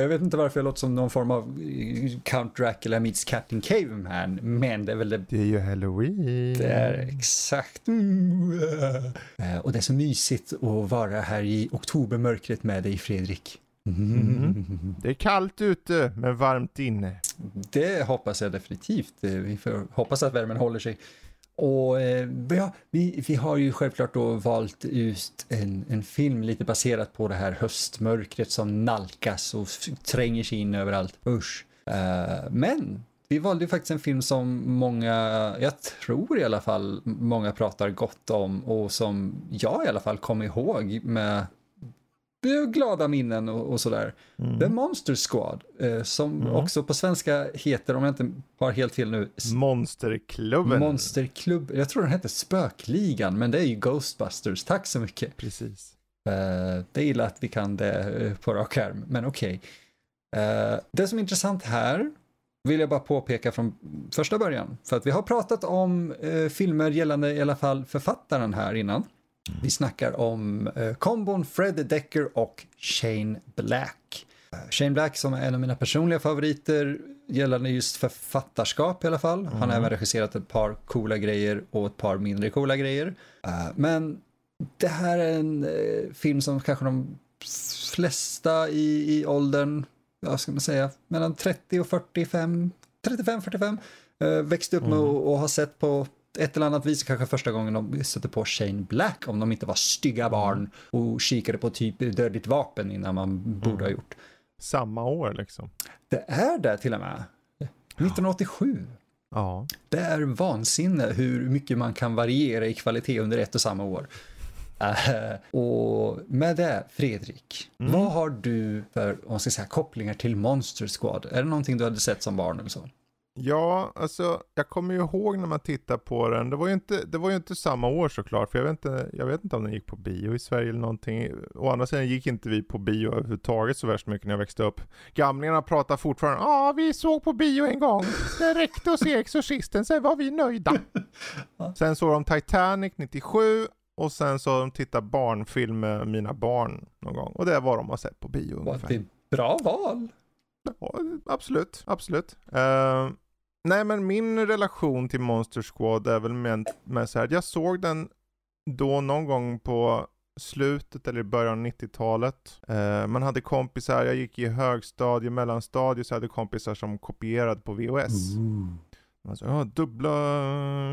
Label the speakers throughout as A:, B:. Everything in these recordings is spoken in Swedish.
A: Jag vet inte varför jag låter som någon form av Count Dracula meets Captain Caveman, men det är väl det
B: Det är ju halloween.
A: det är exakt. Eh, Och det är så mysigt att vara här i oktobermörkret med dig Fredrik.
B: Det är kallt ute, men varmt inne.
A: Det hoppas jag definitivt. Eh, Vi får hoppas att värmen håller sig. Och eh, ja, vi, vi har ju självklart då valt ut en, en film lite baserat på det här höstmörkret som nalkas och tränger sig in överallt. Usch. Eh, men vi valde ju faktiskt en film som många, jag tror i alla fall, många pratar gott om och som jag i alla fall kom ihåg med glada minnen och, och sådär. The Monster Squad, eh, som också på svenska heter, om jag inte har helt fel nu,
B: Monsterklubben.
A: Monsterklubb. Jag tror den hette Spökligan, men det är ju Ghostbusters. Tack så mycket.
B: Precis.
A: Eh, det är illa att vi kan det eh, på rak arm, men okej. Eh, det som är intressant här vill jag bara påpeka från första början. För att vi har pratat om eh, filmer gällande i alla fall författaren här innan. Vi snackar om eh, kombon Fred Decker och Shane Black. Eh, Shane Black som är en av mina personliga favoriter gällande just författarskap i alla fall. Han har även regisserat ett par coola grejer och ett par mindre coola grejer. Eh, men det här är en eh, film som kanske de flesta i, i åldern, vad ska man säga, mellan 30 och 45, 35-45, eh, växte upp med och, och har sett på ett eller annat vis, kanske första gången de stötte på Shane Black, om de inte var stygga barn och kikade på typ dödligt vapen innan man borde ha gjort.
B: Samma år liksom.
A: Det är det till och med. 1987.
B: Ja.
A: Det är vansinne hur mycket man kan variera i kvalitet under ett och samma år. Eh, och med det, Fredrik, vad har du för om man ska säga, kopplingar till Monster Squad? Är det någonting du hade sett som barn eller så?
B: Ja, alltså jag kommer ju ihåg när man tittar på den. Det var ju inte, det var ju inte samma år såklart, för jag vet, inte, jag vet inte om den gick på bio i Sverige eller någonting. Å andra sidan gick inte vi på bio överhuvudtaget så värst mycket när jag växte upp. Gamlingarna pratar fortfarande, ja vi såg på bio en gång. Det räckte att se Exorcisten, sen var vi nöjda. sen såg de Titanic 97 och sen så har de tittat barnfilm med mina barn någon gång. Och det var de har sett på bio
A: Vad
B: ungefär.
A: det är bra val.
B: Ja, absolut, absolut. Eh, nej men min relation till Monster Squad är väl med, med så här, jag såg den då någon gång på slutet eller början av 90-talet. Eh, man hade kompisar, jag gick i högstadie, mellanstadie, så hade kompisar som kopierade på VHS. Man sa, ja, dubbla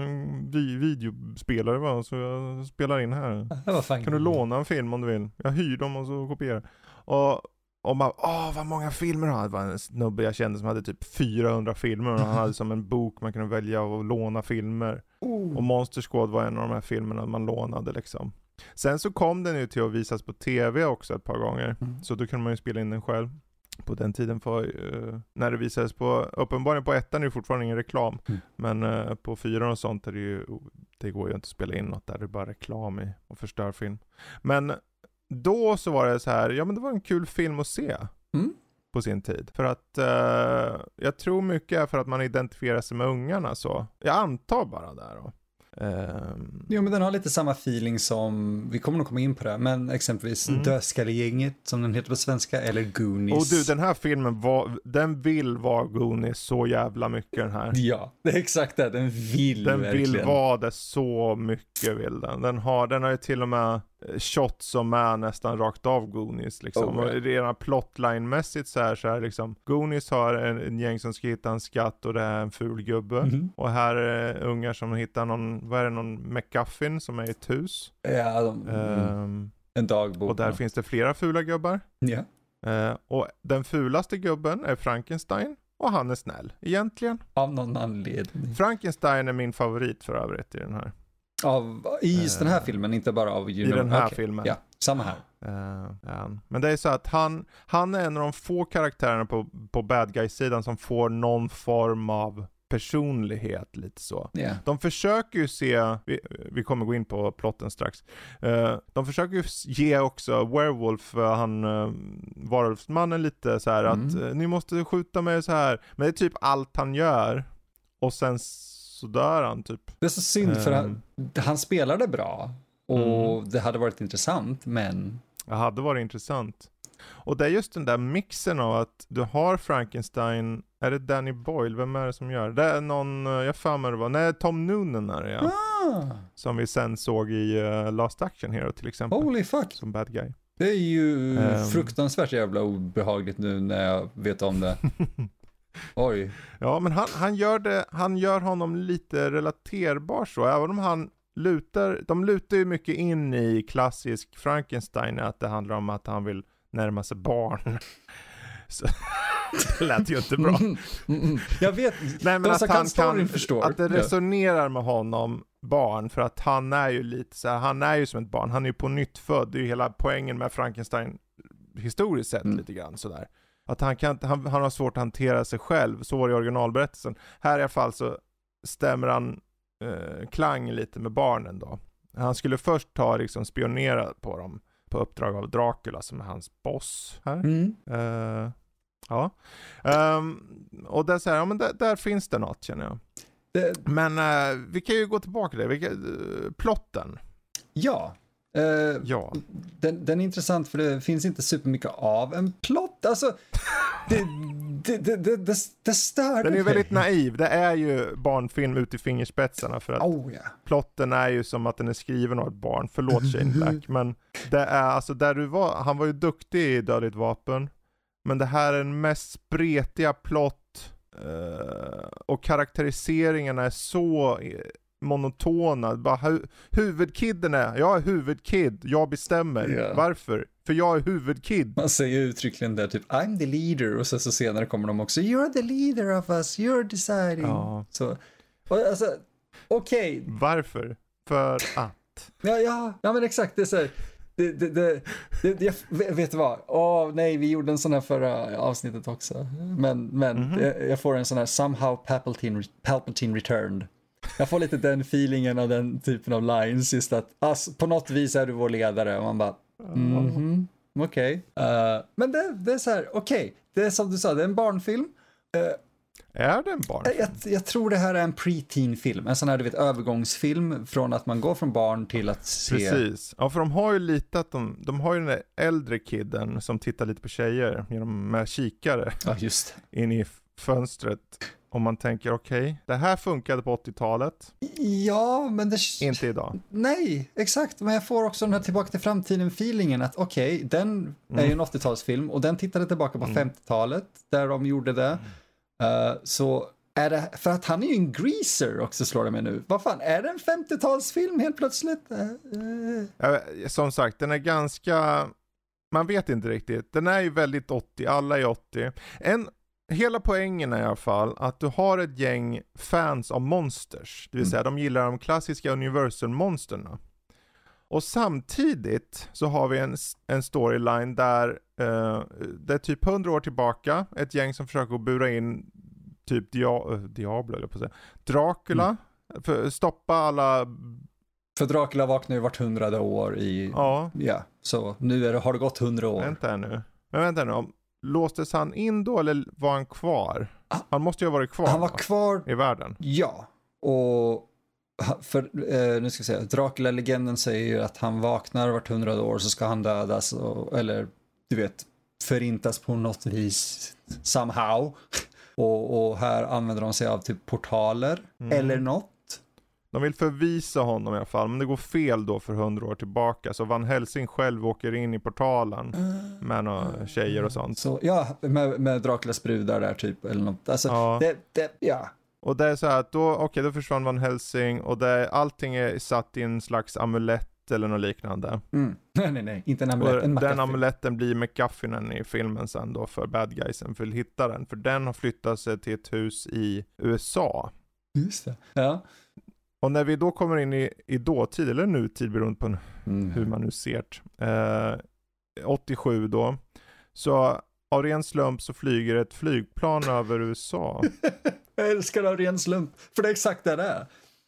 B: eh, vi videospelare va, så jag spelar in här. Kan du låna en film om du vill? Jag hyr dem och så kopierar. Och, och man, åh vad många filmer han hade. Det var en snubbe jag kände som hade typ 400 filmer och han hade som en bok man kunde välja och låna filmer. Och Monster Squad var en av de här filmerna man lånade liksom. Sen så kom den ju till att visas på TV också ett par gånger.
A: Mm.
B: Så då kunde man ju spela in den själv. På den tiden för, eh, när det visades på, uppenbarligen på ettan är det fortfarande ingen reklam.
A: Mm.
B: Men eh, på fyran och sånt är det ju, det går ju inte att spela in något där, det är bara reklam i och förstör film. Men då så var det så här, ja men det var en kul film att se.
A: Mm.
B: På sin tid. För att eh, jag tror mycket är för att man identifierar sig med ungarna så. Jag antar bara där då. Ehm,
A: Jo, men den har lite samma feeling som, vi kommer nog komma in på det, men exempelvis
B: Mm.
A: Dödskallegänget som den heter på svenska, eller Goonies.
B: och du, den här filmen var, den vill vara Goonies så jävla mycket den här.
A: Ja, det är exakt det, den vill
B: Den
A: verkligen.
B: vill vara det så mycket vill den. Den har, den har ju till och med shot som är nästan rakt av Goonies liksom.
A: Oh, right.
B: Redan plotline-mässigt så här, så här liksom. Goonies har en, en gäng som ska hitta en skatt och det är en ful gubbe.
A: Mhm.
B: Och här är ungar som hittar någon, vad är det, någon McGuffin som är i ett hus.
A: Ja, de, mm.
B: Ehm,
A: en dagbok.
B: och där
A: ja.
B: finns det flera fula gubbar.
A: Ja.
B: Eh, och den fulaste gubben är Frankenstein. Och han är snäll, egentligen.
A: Av någon anledning.
B: Frankenstein är min favorit för övrigt i den här.
A: Av, I just den här
B: Eh,
A: filmen, inte bara av
B: I den här filmen.
A: Ja, samma här.
B: Uh, um. Men det är så att han, han är en av de få karaktärerna på, på bad guy-sidan som får någon form av personlighet lite så.
A: Yeah.
B: De försöker ju se, vi, vi, kommer gå in på plotten strax, uh, de försöker ju ge också Werewolf, uh, han uh, varulvsmannen lite så här mm. att uh, ni måste skjuta mig så här. men det är typ allt han gör. Och sen så dör han typ.
A: Det är så synd för han, han spelade bra. Och mm. det hade varit intressant, men...
B: Det hade varit intressant. Och det är just den där mixen av att du har Frankenstein, är det Danny Boyle, vem är det som gör det? Det är någon, jag för mig det var, nej Tom Noonan är det ja. Ah. Som vi sen såg i uh, Last Action Hero till exempel.
A: Holy fuck.
B: Som bad guy.
A: Det är ju um. fruktansvärt jävla obehagligt nu när jag vet om det. Oj.
B: Ja men han, han, gör det, han gör honom lite relaterbar så, även om han lutar, de lutar ju mycket in i klassisk Frankenstein, att det handlar om att han vill närma sig barn. Så, det lät ju inte bra. Mm,
A: mm, mm. Jag vet,
B: Nej, men att han kan, förstår. att det resonerar med honom, barn, för att han är ju lite så här, han är ju som ett barn, han är ju på nytt född, det är ju hela poängen med Frankenstein historiskt sett mm. lite grann sådär. Att han, kan, han, han har svårt att hantera sig själv, så var det i originalberättelsen. Här i alla fall så stämmer han eh, klang lite med barnen då. Han skulle först ta liksom spionera på dem på uppdrag av Dracula som är hans boss här. Mm. Uh, ja. Um, och där, så här, ja, men där, där, finns det något känner jag. Det... Men uh, vi kan ju gå tillbaka till det. Vilka, uh, plotten.
A: Ja, ja. Den, den, är intressant för det finns inte supermycket av en plott. Alltså, det, det, det, det, det, det stör
B: Den är väldigt naiv. Det är ju barnfilm ut i fingerspetsarna för att
A: oh, yeah.
B: plotten är ju som att den är skriven av ett barn. Förlåt Shane Black, men det är alltså där du var, han var ju duktig i Dödligt vapen. Men det här är den mest spretiga plott uh, och karaktäriseringarna är så monotona. Bara hu huvudkidden är, jag är huvudkid, jag bestämmer. Yeah. Varför? För jag är huvudkid.
A: Man säger uttryckligen där typ I'm the leader och sen så senare kommer de också You're the leader of us, you're deciding. Ja. Så, alltså, okej. Okay.
B: Varför? För att?
A: Ja, ja, ja men exakt. Det är så här, det, det, det, det, jag, vet du vad? Åh oh, nej, vi gjorde en sån här förra avsnittet också. Men, men mm -hmm. jag, jag, får en sån här somehow Palpatine, Palpatine returned. Jag får lite den feelingen av den typen av lines, just att alltså, på något vis är du vår ledare och man bara mm -hmm, okej. Okay. Uh, eh, men det, det, är så här, okej, okay. det är som du sa, det är en barnfilm. Uh,
B: är det en barnfilm?
A: Jag, jag, tror det här är en pre-teen film, en sån här du vet övergångsfilm från att man går från barn till att se.
B: Precis, ja för de har ju lite att de, de har ju den där äldre kidden som tittar lite på tjejer genom med kikare.
A: Ja just
B: In i fönstret. Om man tänker okej, okay, det här funkade på 80-talet.
A: Ja, men det...
B: Inte idag.
A: Nej, exakt. Men jag får också den här tillbaka till framtiden-feelingen att okej, okay, den mm. är ju en 80-talsfilm och den tittade tillbaka på mm. 50-talet där de gjorde det. Mm. Uh, så är det, för att han är ju en greaser också slår det mig nu. Vad fan, är det en 50-talsfilm helt plötsligt? Uh,
B: uh. Som sagt, den är ganska, man vet inte riktigt. Den är ju väldigt 80, alla är 80. En hela poängen är i alla fall att du har ett gäng fans av monsters. Det vill mm. säga de gillar de klassiska Universal-monsterna. Och samtidigt så har vi en, en storyline där uh, det är typ hundra år tillbaka, ett gäng som försöker bura in typ Dia uh, Diablo, eller på att säga, Dracula, mm. för stoppa alla
A: för Dracula vaknar ju vart hundrade år i, ja, ja så nu är det, har det gått hundra år.
B: Vänta nu, men vänta nu, om, låstes han in då eller var han kvar? Ah. Han måste ju ha varit kvar.
A: Han var kvar.
B: I världen.
A: Ja. Och för, eh, nu ska vi säga, Dracula-legenden säger ju att han vaknar vart hundrade år så ska han dödas och, eller du vet förintas på något vis somehow. Och, och här använder de sig av typ portaler mm. eller något.
B: De vill förvisa honom i alla fall, men det går fel då för hundra år tillbaka. Så Van Helsing själv åker in i portalen med några tjejer och sånt.
A: Så, ja, med, med Draculas brudar där typ, eller något. Alltså, ja. Det, det, ja.
B: Och det är så här att då, okej, okay, då försvann Van Helsing och det, allting är satt i en slags amulett eller något liknande.
A: Mm. Nej, nej, nej, inte en amulett, en
B: Den amuletten blir McGuffinen i filmen sen då för bad guysen för att hitta den. För den har flyttat sig till ett hus i USA.
A: Just det. Ja.
B: Och när vi då kommer in i, i dåtid, eller nutid beroende på mm. hur man nu ser det. Eh, 87 då. Så av ren slump så flyger ett flygplan över USA.
A: Jag älskar av ren slump, för det är exakt det det är.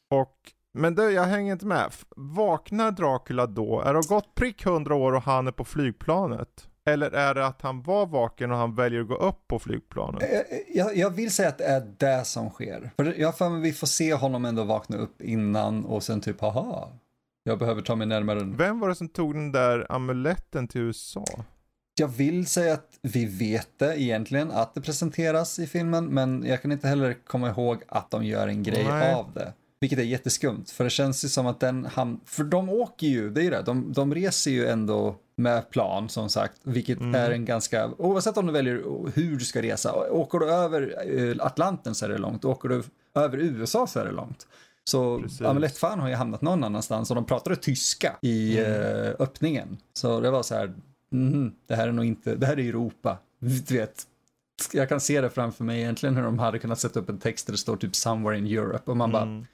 B: Och, men det, jag hänger inte med. Vaknar Dracula då? Är det gått prick 100 år och han är på flygplanet? Eller är det att han var vaken och han väljer att gå upp på flygplanet?
A: Jag, jag, jag vill säga att det är det som sker. För jag för mig vi får se honom ändå vakna upp innan och sen typ, haha, jag behöver ta mig närmare.
B: Vem var det som tog den där amuletten till USA?
A: Jag vill säga att vi vet det egentligen, att det presenteras i filmen, men jag kan inte heller komma ihåg att de gör en grej
B: Nej.
A: av det. Vilket är jätteskumt, för det känns ju som att den ham- för de åker ju, det är ju det, de, de reser ju ändå med plan som sagt, vilket
B: Mm.
A: är en ganska, oavsett om du väljer hur du ska resa, åker du över eh, Atlanten så är det långt, åker du över USA så är det långt. Så amulettfan har ju hamnat någon annanstans och de pratade tyska i
B: Mm.
A: eh, öppningen. Så det var så här, mhm, det här är nog inte, det här är Europa. Du vet, jag kan se det framför mig egentligen hur de hade kunnat sätta upp en text där det står typ somewhere in Europe och man bara,
B: Mm.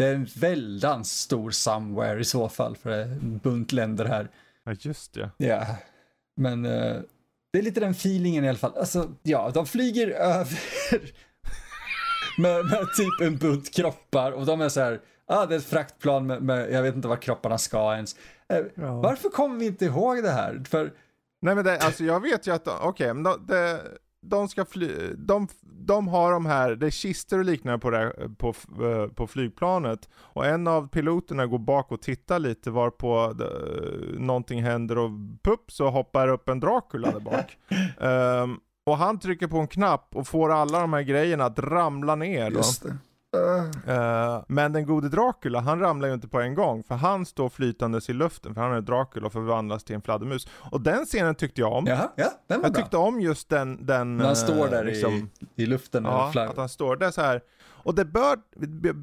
A: Det är en väldans stor somewhere i så fall för det är en bunt länder här.
B: Ja just det.
A: Ja, men eh, det är lite den feelingen i alla fall. Alltså, ja, de flyger över med, med typ en bunt kroppar och de är så här, ah, det är ett fraktplan med, med jag vet inte vad kropparna ska ens. Eh,
B: Ja.
A: Varför kommer vi inte ihåg det här? För
B: Nej men det, alltså jag vet ju att, okej, men de, de, ska fly, de, de har de här, det är kistor och liknande på, det, på, eh, på flygplanet. Och en av piloterna går bak och tittar lite varpå det, någonting händer och pupp så hoppar upp en Dracula där bak. Ehm, och han trycker på en knapp och får alla de här grejerna att ramla ner då.
A: det.
B: Eh, men den gode Dracula, han ramlar ju inte på en gång, för han står flytandes i luften, för han är Dracula och förvandlas till en fladdermus. Och den scenen tyckte jag om.
A: Jaha, ja, den var
B: Jag
A: bra.
B: tyckte om just den, den
A: När han
B: eh,
A: står där
B: liksom,
A: i, i luften och
B: Ja,
A: flagg.
B: att han står där så här. Och det bör,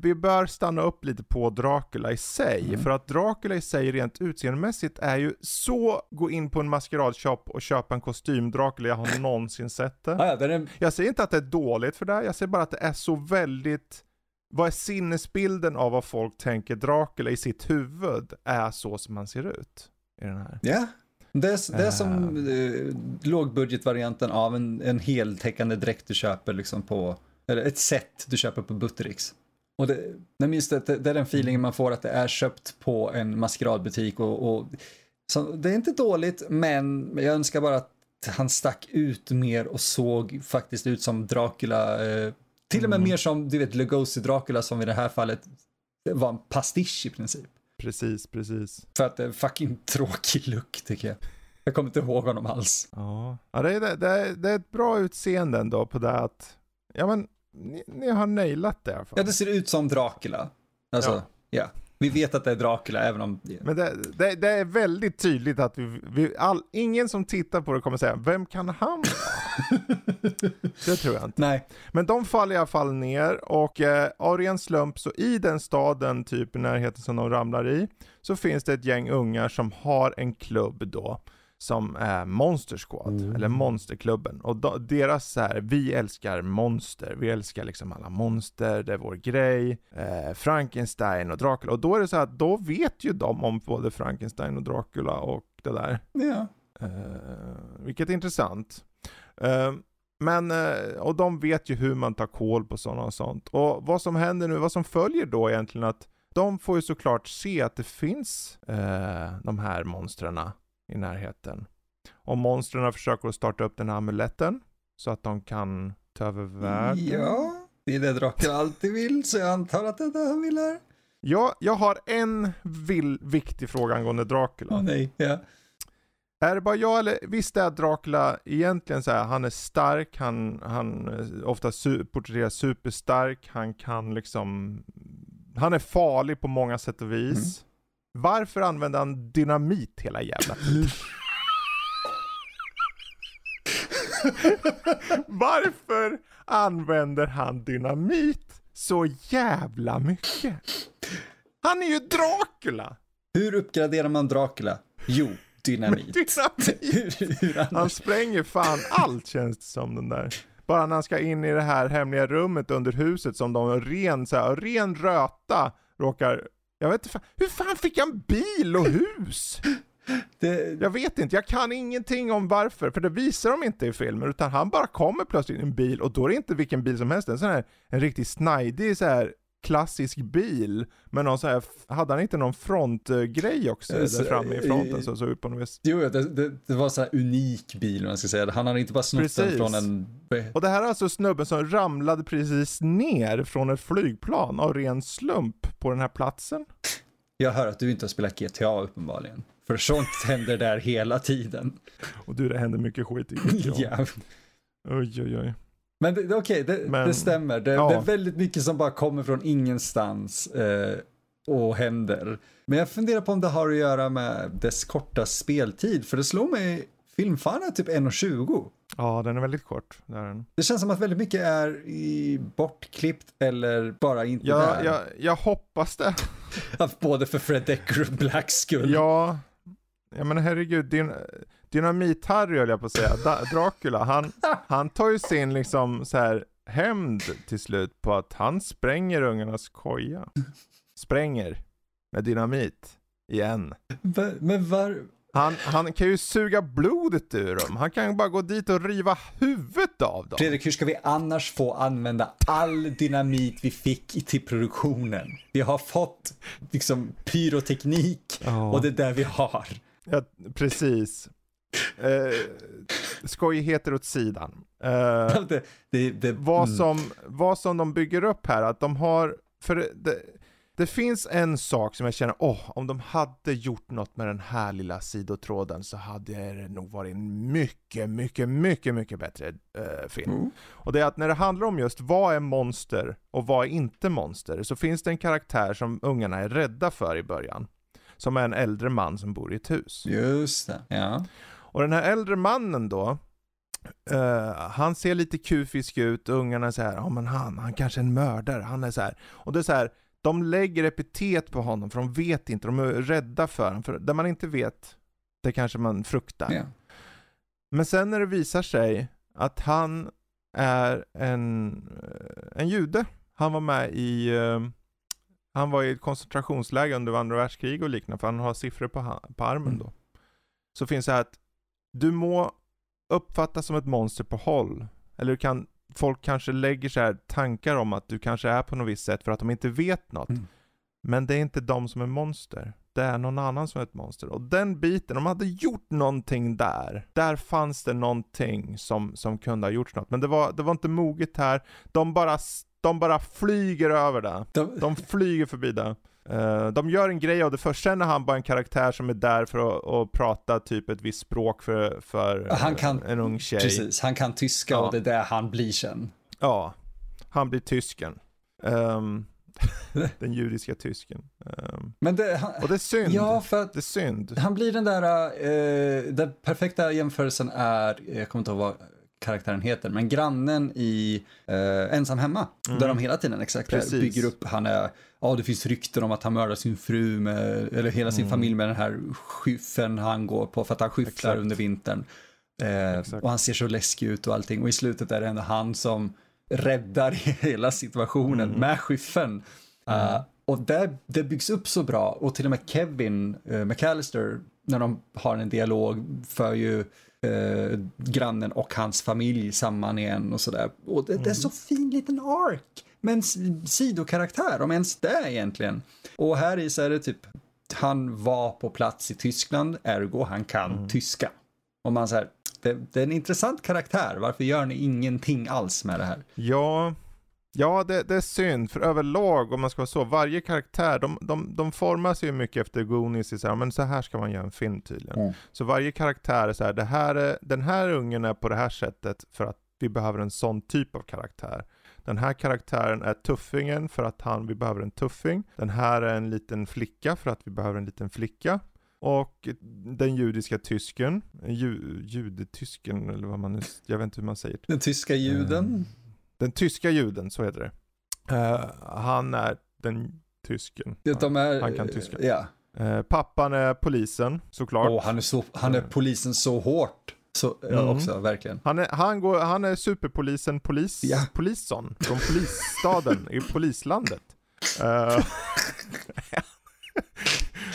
B: vi- bör stanna upp lite på Dracula i sig,
A: Mm.
B: för att Dracula i sig rent utseendemässigt är ju så, gå in på en maskeradshop och köpa en kostym Dracula jag har någonsin sett det.
A: Ah, ja, är,
B: Jag säger inte att det är dåligt för det, jag säger bara att det är så väldigt vad är sinnesbilden av vad folk tänker Dracula i sitt huvud är så som han ser ut i den här.
A: ja. Det är, det är som uh, lågbudgetvarianten av en, en heltäckande dräkt du köper liksom på, eller ett set du köper på Buttericks. Och det, nej, det, det är den feelingen man får att det är köpt på en maskeradbutik och, och så, det är inte dåligt men jag önskar bara att han stack ut mer och såg faktiskt ut som Dracula, eh, till och med
B: Mm.
A: mer som du vet Lugosi Dracula som i det här fallet var en pastisch i princip.
B: Precis, precis.
A: För att det är fucking tråkig look tycker jag. Jag kommer inte ihåg honom alls.
B: Ja, ja det, är, det, är, det är ett bra utseende ändå på det att, ja men, ni, ni har nailat det i alla fall.
A: Ja, det ser ut som Dracula. Alltså, ja.
B: Ja.
A: Vi vet att det är Dracula även om...
B: Men det, det, det är väldigt tydligt att vi, vi all, ingen som tittar på det kommer säga, vem kan han vara? det tror jag inte.
A: Nej.
B: Men de faller i alla fall ner och eh, av ren slump så i den staden, typ i närheten som de ramlar i, så finns det ett gäng ungar som har en klubb då som är Monster Squad,
A: Mm.
B: eller Monsterklubben. Och då, deras så här, vi älskar monster, vi älskar liksom alla monster, det är vår grej, eh, Frankenstein och Dracula. Och då är det så här att då vet ju de om både Frankenstein och Dracula och det där.
A: Ja.
B: Eh, vilket är intressant. Eh, men, eh, och de vet ju hur man tar koll på sådana och sånt. Och vad som händer nu, vad som följer då egentligen att de får ju såklart se att det finns eh, de här monstren i närheten. Och monstren försöker att starta upp den här amuletten så att de kan ta över världen.
A: Ja, det är det Dracula alltid vill, så jag antar att det är det han vill här.
B: Ja, jag har en vill, viktig fråga angående Dracula.
A: Åh nej, ja.
B: Är det bara jag eller visst är Dracula egentligen så här, han är stark, han, han eh, ofta su- porträtteras superstark, han kan liksom, han är farlig på många sätt och vis. Varför använder han dynamit hela jävla tiden? Varför använder han dynamit så jävla mycket? Han är ju Dracula!
A: Hur uppgraderar man Dracula? Jo, dynamit.
B: Dynamit! Han spränger fan allt känns det som den där. Bara när han ska in i det här hemliga rummet under huset som de ren, så här, ren röta råkar, jag vet inte fan, hur fan fick han bil och hus?
A: Det,
B: Jag vet inte, jag kan ingenting om varför, för det visar de inte i filmen, utan han bara kommer plötsligt i en bil och då är det inte vilken bil som helst, en sån här, en riktigt snajdig så här klassisk bil, med någon så här, hade han inte någon frontgrej också
A: Eh, så-
B: där framme i fronten som såg ut på något vis?
A: jo, det, det, det var sån här unik bil, om man ska säga. Han hade inte bara snott den från en...
B: Och det här är alltså snubben som ramlade precis ner från ett flygplan av ren slump på den här platsen.
A: Jag hör att du inte har spelat GTA uppenbarligen. För sånt händer där hela tiden.
B: Och du, det händer mycket skit i GTA.
A: Ja.
B: Oj, oj, oj.
A: Men det, det- okej, det,
B: Men-
A: det stämmer. Det,
B: ja.
A: det är väldigt mycket som bara kommer från ingenstans eh, och händer. Men jag funderar på om det har att göra med dess korta speltid. För det slår mig, filmfan är typ 1.20.
B: Ja, den är väldigt kort. Det är den.
A: Det känns som att väldigt mycket är i bortklippt eller bara inte
B: Ja,
A: där.
B: jag, jag hoppas det.
A: Både för Fred Decker och Blacks skull.
B: Ja, ja men herregud, din, Dynamit-Harry höll jag på att säga, da, Dracula, han, han tar ju sin liksom så här hämnd till slut på att han spränger ungarnas koja. Spränger med dynamit igen.
A: Men var...
B: Han, han kan ju suga blodet ur dem, han kan ju bara gå dit och riva huvudet av dem.
A: Fredrik, hur ska vi annars få använda all dynamit vi fick i- till produktionen? Vi har fått liksom pyroteknik
B: Ja.
A: och det är där vi har.
B: Ja, precis. Eh, skojigheter åt sidan. Eh,
A: det, det, det,
B: vad,
A: mm.
B: som, vad som de bygger upp här, att de har, för det, finns en sak som jag känner, åh, om de hade gjort något med den här lilla sidotråden så hade det nog varit en mycket, mycket, mycket, mycket bättre eh, film.
A: Mm.
B: Och det är att när det handlar om just vad är monster och vad är inte monster, så finns det en karaktär som ungarna är rädda för i början. Som är en äldre man som bor i ett hus.
A: Just det, ja.
B: Och den här äldre mannen då, eh, han ser lite kufisk ut, ungarna är så här, ja men han, han kanske är en mördare, han är så här. Och det är så här, de lägger epitet på honom för de vet inte, de är rädda för honom. För det man inte vet, det kanske man fruktar.
A: ja.
B: Men sen när det visar sig att han är en, eh, en jude, han var med i eh, han var i ett koncentrationsläger under andra världskriget och liknande, för han har siffror på, på armen
A: Mm.
B: då. Så finns det här att du må uppfattas som ett monster på håll, eller du kan, folk kanske lägger så här tankar om att du kanske är på något visst sätt för att de inte vet något.
A: Mm.
B: Men det är inte de som är monster. Det är någon annan som är ett monster. Och den biten, de hade gjort någonting där. Där fanns det någonting som, som kunde ha gjorts något. Men det var, det var inte moget här. De bara, de bara flyger över det.
A: De,
B: De flyger förbi det. Eh, de gör en grej av det först, sen är han bara en karaktär som är där för att, att prata typ ett visst språk för, för
A: Han
B: eh,
A: kan-
B: en ung tjej.
A: precis, han kan tyska
B: Ja.
A: och det är där han blir sen.
B: Ja, han blir tysken. Ehm, den judiska tysken. Ehm,
A: Men det, han,
B: och det är synd.
A: ja, för
B: Det är synd.
A: han blir den där, eh, den perfekta jämförelsen är, jag kommer inte ihåg vad karaktären heter, men grannen i eh, Ensam Hemma,
B: Mm.
A: där de hela tiden exakt
B: Precis.
A: bygger upp, han är, ja det finns rykten om att han mördar sin fru med, eller hela sin
B: Mm.
A: familj med den här skyffeln han går på för att han skyfflar under vintern. Eh, och han ser så läskig ut och allting och i slutet är det ändå han som räddar hela situationen
B: Mm.
A: med skyffeln. Uh, och där, det byggs upp så bra och till och med Kevin uh, McAllister när de har en dialog för ju eh, grannen och hans familj samman igen och sådär. Och det, det är så fin liten ark med en sidokaraktär, om ens det egentligen. Och här i så är det typ, han var på plats i Tyskland, ergo han kan tyska. Och man säger, det, det är en intressant karaktär, varför gör ni ingenting alls med det här?
B: Ja, ja det, det är synd. För överlag, om man ska vara så, varje karaktär, de, de, de formas ju mycket efter Goonies, i så här, men så här ska man göra en film tydligen.
A: Mm.
B: Så varje karaktär är så här, det här är, den här ungen är på det här sättet för att vi behöver en sån typ av karaktär. Den här karaktären är tuffingen för att han, vi behöver en tuffing. Den här är en liten flicka för att vi behöver en liten flicka. Och den judiska tysken, ju, judetysken eller vad man nu, jag vet inte hur man säger.
A: Den tyska juden?
B: Mm. Den tyska juden, så heter det. Eh, han är den tysken.
A: De är,
B: Han kan tyska.
A: Ja.
B: Eh, pappan är polisen, såklart.
A: Åh, han är, så, han är polisen så hårt. Så, ja,
B: Mm.
A: också, verkligen.
B: Han är, han, går, han är superpolisen polis,
A: Ja.
B: Polisson, från polisstaden i polislandet. Eh,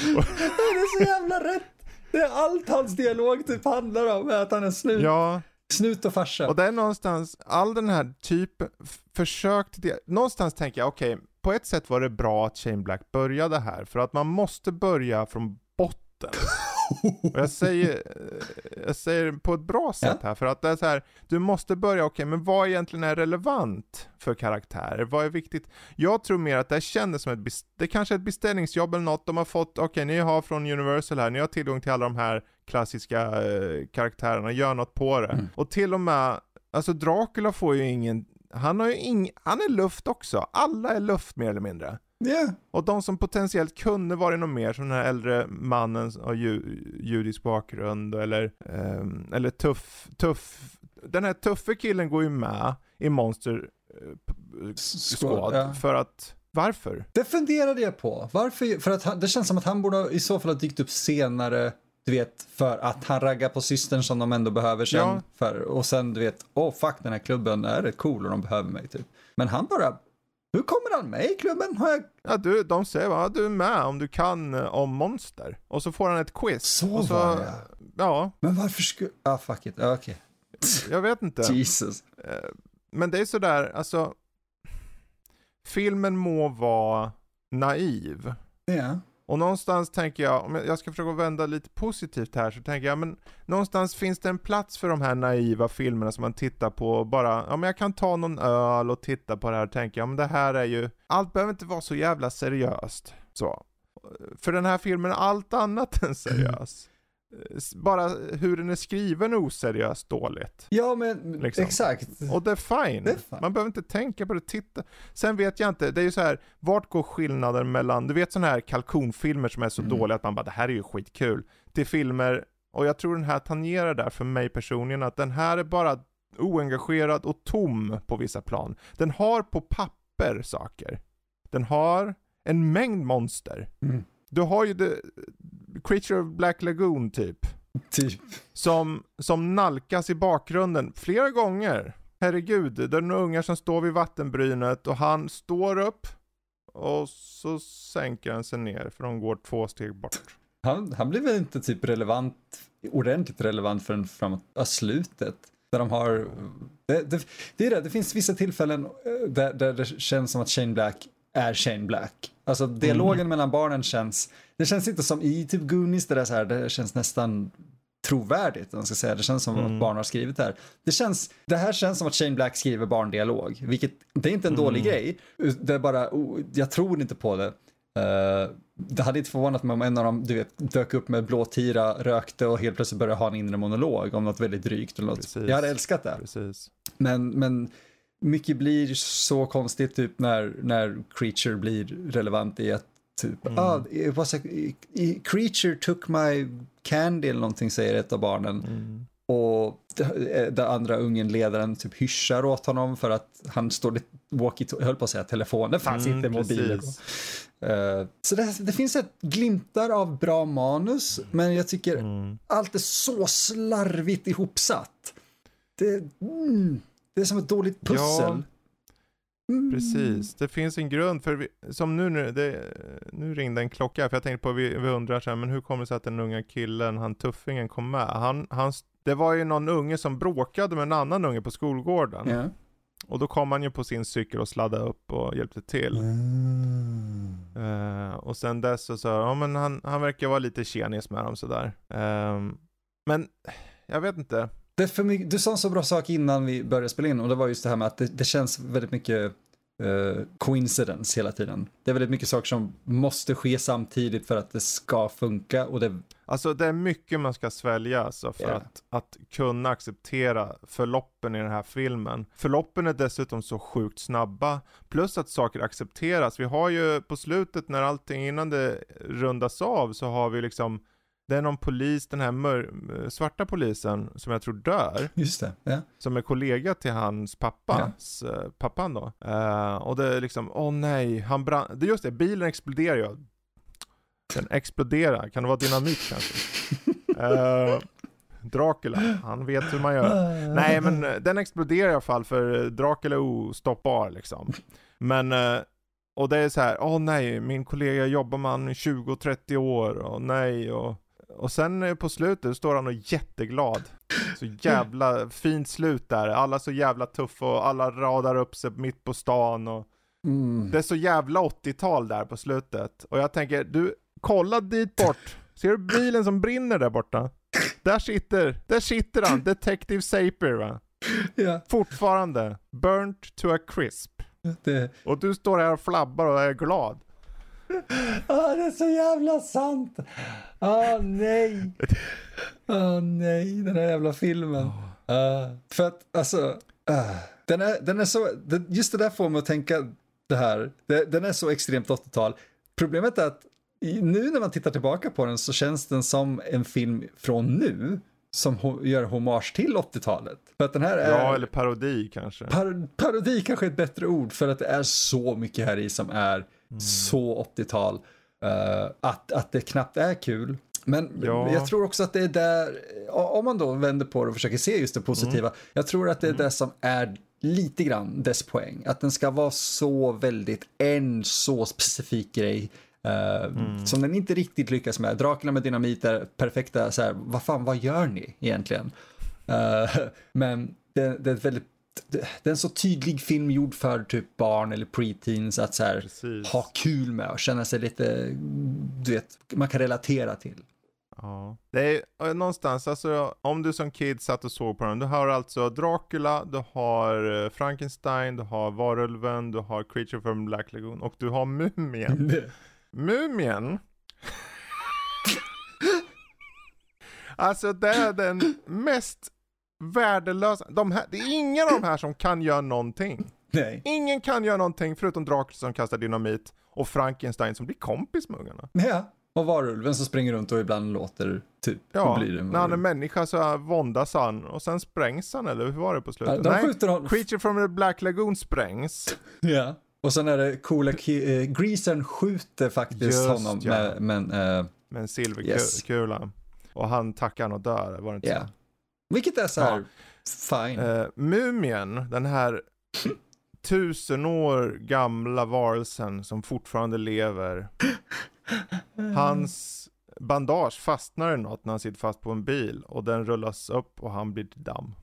A: Det är så jävla rätt. Det är allt hans dialog typ handlar om, är att han är snut,
B: Ja,
A: snut och farsa.
B: och det är någonstans, all den här typen, försök till det, någonstans tänker jag, okej, på ett sätt var det bra att Shane Black började här, för att man måste börja från botten. Och jag säger, eh, jag säger på ett bra sätt här, för att det är så här, du måste börja, okej, men vad egentligen är relevant för karaktärer? Vad är viktigt? Jag tror mer att det här kändes som ett, det kanske är ett beställningsjobb eller något de har fått, okej, ni har från Universal här, ni har tillgång till alla de här klassiska eh, karaktärerna, gör något på det.
A: Mm.
B: Och till och med, alltså Dracula får ju ingen, han har ju ing, han är luft också, alla är luft mer eller mindre.
A: Ja.
B: Och de som potentiellt kunde varit något mer, som den här äldre mannen av ju, judisk bakgrund, eller, ehm, eller tuff, tuff, den här tuffe killen går ju med i Monster p- Squad,
A: ja.
B: för att, varför?
A: Det funderade jag på. Varför? För att han, det känns som att han borde i så fall ha dykt upp senare. Du vet, för att han raggar på systern som de ändå behöver sen.
B: Ja.
A: För, och sen du vet, åh oh, fuck den här klubben är rätt cool och de behöver mig typ. Men han bara, hur kommer han med i klubben? Har jag...
B: Ja, du, de säger bara, du är med om du kan eh, om monster. Och så får han ett quiz.
A: Så
B: och så,
A: var det,
B: Ja,
A: Men varför skulle... Ah fuck it, okej.
B: jag vet inte.
A: Jesus.
B: Eh, Men det är sådär, alltså. Filmen må vara naiv.
A: Ja.
B: Och någonstans tänker jag, om jag ska försöka vända lite positivt här, så tänker jag, men någonstans finns det en plats för de här naiva filmerna som man tittar på och bara, ja men jag kan ta någon öl och titta på det här och tänka, ja men det här är ju, allt behöver inte vara så jävla seriöst. Så. För den här filmen är allt annat än seriös. Bara hur den är skriven oseriöst dåligt.
A: Ja men
B: Liksom.
A: exakt.
B: Och det är fine.
A: Det är fine.
B: Man behöver inte tänka på det, titta. Sen vet jag inte, det är ju så här, vart går skillnaden mellan, du vet sådana här kalkonfilmer som är så
A: Mm.
B: dåliga att man bara, det här är ju skitkul. Till filmer, och jag tror den här tangerar där för mig personligen, att den här är bara oengagerad och tom på vissa plan. Den har på papper saker. Den har en mängd monster.
A: Mm.
B: Du har ju the Creature of Black Lagoon typ
A: Typ.
B: som, som nalkas i bakgrunden flera gånger. Herregud, det är några ungar som står vid vattenbrynet och han står upp och så sänker han sig ner för de går två steg bort.
A: Han, han blir väl inte typ relevant, ordentligt relevant förrän framåt slutet. Där de har, det, det, det är det, det finns vissa tillfällen eh, där, där det känns som att Shane Black är Shane Black. Alltså dialogen mellan barnen känns, det känns inte som i typ Goonies, det där så här, det känns nästan trovärdigt, om man ska säga. Det känns som
B: Mm.
A: att barn har skrivit det här. Det, känns, det här känns som att Shane Black skriver barndialog, vilket det är inte en dålig grej. Det är bara, oh, jag tror inte på det. Eh, det hade inte förvånat mig om en av dem du vet, dök upp med blå tira, rökte och helt plötsligt började ha en inre monolog om något väldigt drygt eller något.
B: Precis.
A: Jag hade älskat det.
B: Precis.
A: Men, men mycket blir så konstigt typ när, när Creature blir relevant i att typ,
B: Mm.
A: ah, it was a, Creature took my candy eller någonting säger ett av barnen.
B: Mm.
A: Och det- den andra ungen, ledaren, typ hyschar åt honom för att han står, walkie höll på att säga telefon, det fanns
B: Mm,
A: inte mobiler.
B: precis.
A: Eh, så det, det finns ett glimtar av bra manus, men jag tycker
B: Mm.
A: allt är så slarvigt ihopsatt. Det, mm, det är som ett dåligt pussel. Mm.
B: Precis, det finns en grund för, vi, som nu, nu, det, nu ringde en klocka, för jag tänkte på, vi, vi undrar så här, men hur kommer det sig att den unga killen, han tuffingen kom med? Han, han, det var ju någon unge som bråkade med en annan unge på skolgården.
A: Ja.
B: Och då kom han ju på sin cykel och sladdade upp och hjälpte till.
A: Mm.
B: Eh, och sen dess så, så ja men han, han verkar vara lite tjenis med dem sådär. Ehm, men, jag vet inte.
A: Mycket, du sa en så bra sak innan vi började spela in och det var just det här med att det, det känns väldigt mycket eh, coincidence hela tiden. Det är väldigt mycket saker som måste ske samtidigt för att det ska funka och det,
B: Alltså det är mycket man ska svälja alltså för
A: Ja.
B: att, att kunna acceptera förloppen i den här filmen. Förloppen är dessutom så sjukt snabba, plus att saker accepteras. Vi har ju på slutet när allting, innan det rundas av, så har vi liksom det är någon polis, den här mör- svarta polisen som jag tror dör,
A: just det, ja.
B: som är kollega till hans pappas, eh, pappan då. Eh, och det är liksom, åh nej, han brann, det just det, bilen exploderar ju. Den exploderar, kan det vara dynamit kanske? Eh, Dracula, han vet hur man gör. Nej men den exploderar i alla fall för Dracula är ostoppbar liksom. Men, eh, och det är så här, åh nej, min kollega jobbar med honom i 20-30 år och nej och och sen eh, på slutet står han och är jätteglad. Så jävla fint slut där. Alla så jävla tuffa och alla radar upp sig mitt på stan och
A: Mm.
B: det är så jävla 80-tal där på slutet. Och jag tänker, du, kolla dit bort. Ser du bilen som brinner där borta? Där sitter, där sitter han, Detective Saper va?
A: Ja,
B: Fortfarande, burnt to a crisp.
A: det,
B: Och du står här och flabbar och är glad.
A: Ah, det är så jävla sant. Ah, nej. Ah, nej, den här jävla filmen. Ah, för att, alltså, ah, den, är, den är så, den, just det där får mig att tänka det här. Det, den är så extremt 80-tal. Problemet är att nu när man tittar tillbaka på den så känns den som en film från nu som ho, gör hommage till 80-talet. För att den här är...
B: Ja, eller parodi kanske.
A: Par parodi kanske är ett bättre ord för att det är så mycket här i som är så 80-tal. eh, att, att det knappt är kul. Men
B: Ja.
A: jag tror också att det är där, om man då vänder på det och försöker se just det positiva, jag tror att det är det som är lite grann dess poäng. Att den ska vara så väldigt en så specifik grej. eh, Som den inte riktigt lyckas med. Dracula med dynamit är perfekta, så här, vad fan, vad gör ni egentligen? Eh, men det, det är ett väldigt det är en så tydlig film gjord för typ barn eller preteens att så här, ha kul med och känna sig lite, du vet, man kan relatera till.
B: Ja. Det är någonstans, alltså om du som kid satt och såg på den, du har alltså Dracula, du har eh, Frankenstein, du har Varulven, du har Creature from Black Lagoon och du har Mumien. Mumien. alltså det är den mest värdelösa, de här, det är ingen av de här som kan göra någonting.
A: Nej.
B: Ingen kan göra någonting förutom Dracula som kastar dynamit och Frankenstein som blir kompis med ungarna.
A: Ja. Och varulven som springer runt och ibland låter typ,
B: Ja, när han är människa så våndas han och sen sprängs han eller hur var det på
A: Ja,
B: slutet?
A: de
B: Nej,
A: skjuter honom.
B: Creature from the Black Lagoon sprängs.
A: Ja. Och sen är det coola, eh, Greasern skjuter faktiskt
B: Just,
A: honom
B: ja.
A: med, men, eh,
B: med en silverkula.
A: Yes.
B: Och han tackar och dör, var det inte
A: ja. Vilket är så här, fine.
B: så? Eh, Mumien, den här tusen år gamla varelsen som fortfarande lever. Hans bandage fastnar i något när han sitter fast på en bil och den rullas upp och han blir till damm.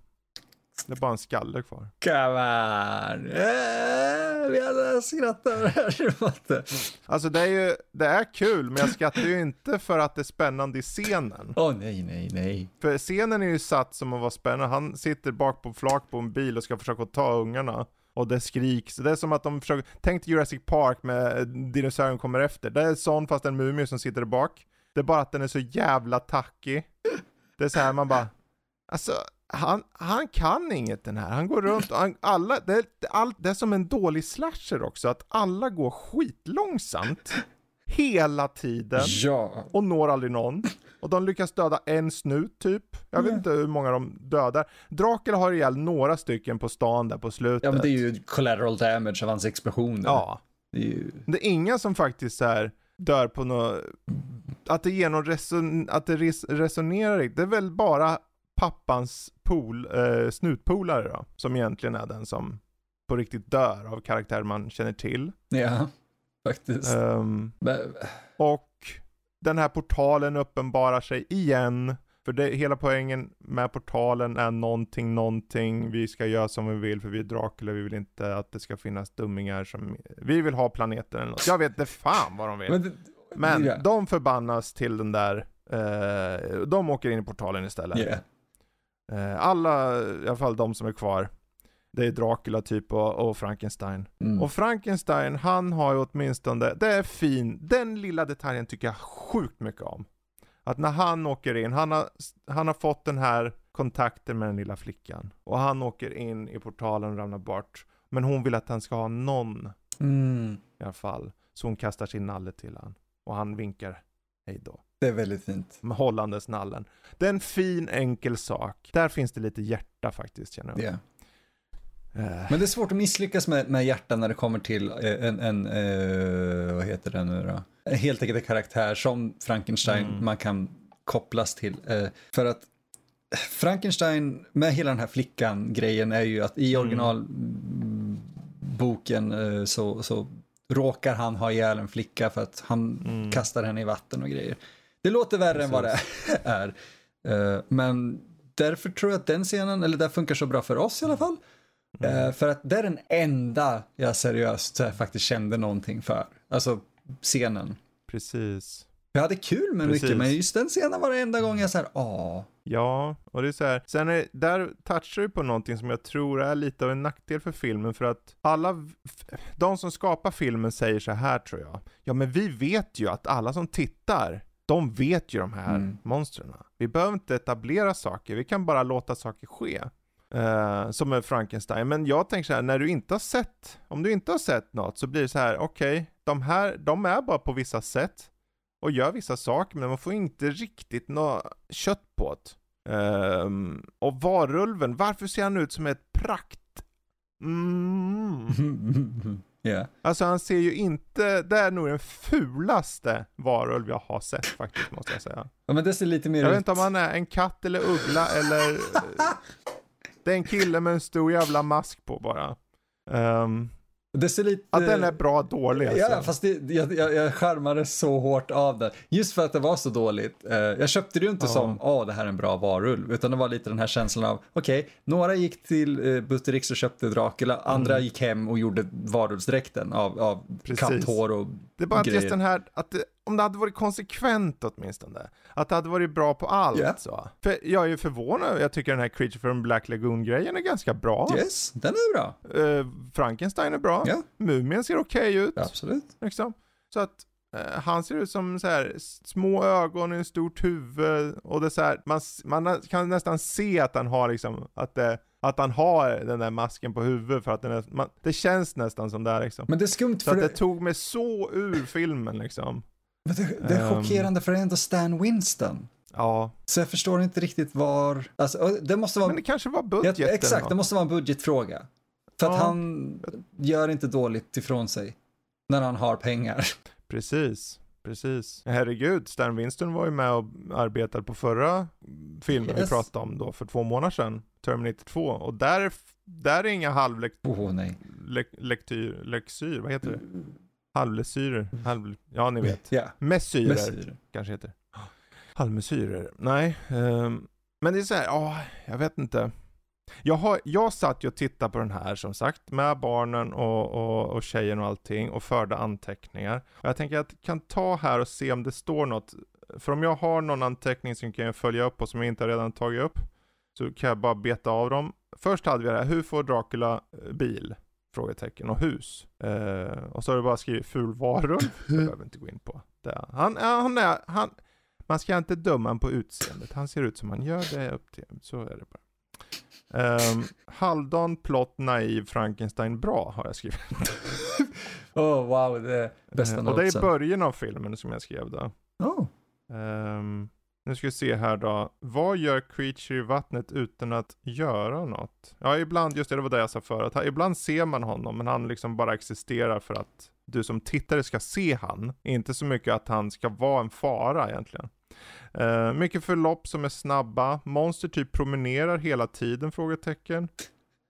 B: Det är bara en skalle kvar.
A: Come on. Eh, vi alla skrattar här.
B: Alltså det är ju, det är kul men jag skrattar ju inte för att det är spännande i scenen.
A: Åh nej, nej, nej.
B: För scenen är ju satt som att vara spännande. Han sitter bak på flak på en bil och ska försöka ta ungarna. Och det skriks. Det är som att de försöker, tänk Jurassic Park med dinosaurien kommer efter. Det är sån fast en mumie som sitter där bak. Det är bara att den är så jävla tacky. Det är så här man bara, alltså han, han kan inget den här. Han går runt och han, alla, det är, allt, det är som en dålig slasher också. Att alla går skitlångsamt. Hela tiden
A: Ja.
B: och når aldrig någon. Och de lyckas döda en snut typ. Jag vet
A: Mm.
B: inte hur många de dödar. Dracula har ihjäl några stycken på stan där på slutet.
A: ja, men det är ju collateral damage av hans explosioner.
B: Ja.
A: Det är ju...
B: Det är inga som faktiskt här dör på något, att det ger någon reson, att det res, resonerar Det är väl bara pappans pool, eh, snutpolare då, som egentligen är den som på riktigt dör av karaktär man känner till.
A: Ja, faktiskt. Men,
B: Och den här portalen uppenbarar sig igen. För det, hela poängen med portalen är någonting, någonting. Vi ska göra som vi vill för vi är Dracula. Vi vill inte att det ska finnas dummingar som... Vi vill ha planeten eller något. Jag vet inte fan vad de vill.
A: men, det-
B: Men
A: ja.
B: de förbannas till den där... Eh, de åker in i portalen istället.
A: Yeah.
B: Eh, alla, i alla fall de som är kvar. Det är Dracula typ och, och Frankenstein.
A: Mm.
B: Och Frankenstein, han har ju åtminstone, det är fin, den lilla detaljen tycker jag sjukt mycket om. Att när han åker in, han har, han har fått den här kontakten med den lilla flickan. Och han åker in i portalen och ramlar bort. Men hon vill att han ska ha någon
A: Mm.
B: i alla fall. Så hon kastar sin nalle till han. Och han vinkar hej då.
A: Det är väldigt fint.
B: Hållandes nallen. Det är en fin enkel sak. Där finns det lite hjärta faktiskt känner jag.
A: Yeah. Men det är svårt att misslyckas med, med hjärtan när det kommer till eh, en, en eh, vad heter det nu då? En helt enkelt karaktär som Frankenstein
B: Mm.
A: man kan kopplas till. Eh, för att Frankenstein med hela den här flickan-grejen är ju att i
B: Mm.
A: originalboken så, så råkar han ha ihjäl en flicka för att han
B: Mm.
A: kastar henne i vatten och grejer. Det låter värre än vad det är. Uh, men därför tror jag att den scenen, eller det funkar så bra för oss i alla fall. Mm. Uh, för att det är den enda jag seriöst uh, faktiskt kände någonting för. Alltså scenen.
B: Precis.
A: Jag hade kul med Precis. mycket, men just den scenen var det enda gången jag såhär, åh.
B: Ja, och det är så här, sen är, där touchar du på någonting som jag tror är lite av en nackdel för filmen, för att alla, de som skapar filmen säger så här tror jag, ja men vi vet ju att alla som tittar, de vet ju de här mm. monstren. Vi behöver inte etablera saker, vi kan bara låta saker ske. Uh, som är Frankenstein. Men jag tänker så här, när du inte har sett, om du inte har sett något så blir det så här, okej, okay, de här, de är bara på vissa sätt och gör vissa saker, men man får inte riktigt något kött på det. Um, och varulven, varför ser han ut som ett prakt?
A: Mm. yeah.
B: Alltså han ser ju inte, det är nog den fulaste varulv jag har sett faktiskt måste jag säga.
A: Ja men det ser lite mer
B: Jag
A: ut...
B: vet inte om han är en katt eller uggla eller... det är en kille med en stor jävla mask på bara. Um,
A: det ser lite...
B: Att den är bra dålig alltså.
A: Ja, fast det, jag, jag, jag skärmade så hårt av det. Just för att det var så dåligt. Uh, jag köpte det ju inte ja. som, åh, oh, det här är en bra varulv. Utan det var lite den här känslan av, okej, okay, några gick till uh, Buttericks och köpte Dracula, mm. andra gick hem och gjorde varulvsdräkten av, av katthår och
B: Det är bara grejer. att just den här, att det, om det hade varit konsekvent åtminstone. Att det hade varit bra på allt yeah. så. För jag är ju förvånad, jag tycker den här Creature from Black Lagoon-grejen är ganska bra.
A: Yes, den är bra.
B: Uh, Frankenstein är bra. Yeah. Mumien ser okej okay ut.
A: Absolut.
B: Liksom. Så att han ser ut som så här, små ögon, en stort huvud och det är så här, man, man kan nästan se att han har liksom, att det att han har den där masken på huvudet för att den är, man, det känns nästan som det liksom.
A: Men det är skumt
B: för... Så att det tog mig så ur filmen liksom.
A: Men det, det är um, chockerande för det är ändå Stan Winston.
B: Ja.
A: Så jag förstår inte riktigt var, alltså, det måste vara...
B: Men det kanske var budgeten
A: ja, Exakt, det måste vara en budgetfråga. För ja. att han gör inte dåligt ifrån sig. När han har pengar.
B: Precis, precis. Herregud, Stan Winston var ju med och arbetade på förra filmen yes. vi pratade om då för två månader sedan. Terminator 2. Och där, där är inga halvlektyr,
A: oh, nej.
B: Le, lektyr, leksyr, vad heter det? Halvlesyrer, halv, ja ni vet.
A: Yeah.
B: Messyrer, Messyrer. kanske heter. Halvmesyrer, nej. Um, men det är så här, ja, jag vet inte. Jag, har, jag satt ju och tittade på den här som sagt, med barnen och, och, och tjejen och allting och förde anteckningar. Och jag tänker att jag kan ta här och se om det står något. För om jag har någon anteckning som kan jag följa upp och som jag inte redan tagit upp, så kan jag bara beta av dem. Först hade vi det här, hur får Dracula eh, bil? Frågetecken och hus. Eh, och så har du bara skrivit ful varulv. Det behöver inte gå in på. Det. Han, han är, han, man ska inte döma honom på utseendet. Han ser ut som han gör, det är upp till Så är det bara. Um, halvdan, plott, naiv, Frankenstein, bra har jag skrivit.
A: oh wow, det är bästa uh,
B: Och det är i början av filmen som jag skrev då.
A: Oh.
B: Um, nu ska vi se här då. Vad gör Creature i vattnet utan att göra något? Ja, ibland, just det, det var det jag sa förut. Ibland ser man honom, men han liksom bara existerar för att du som tittare ska se han. Inte så mycket att han ska vara en fara egentligen. Uh, mycket förlopp som är snabba. Monster typ promenerar hela tiden? Frågetecken.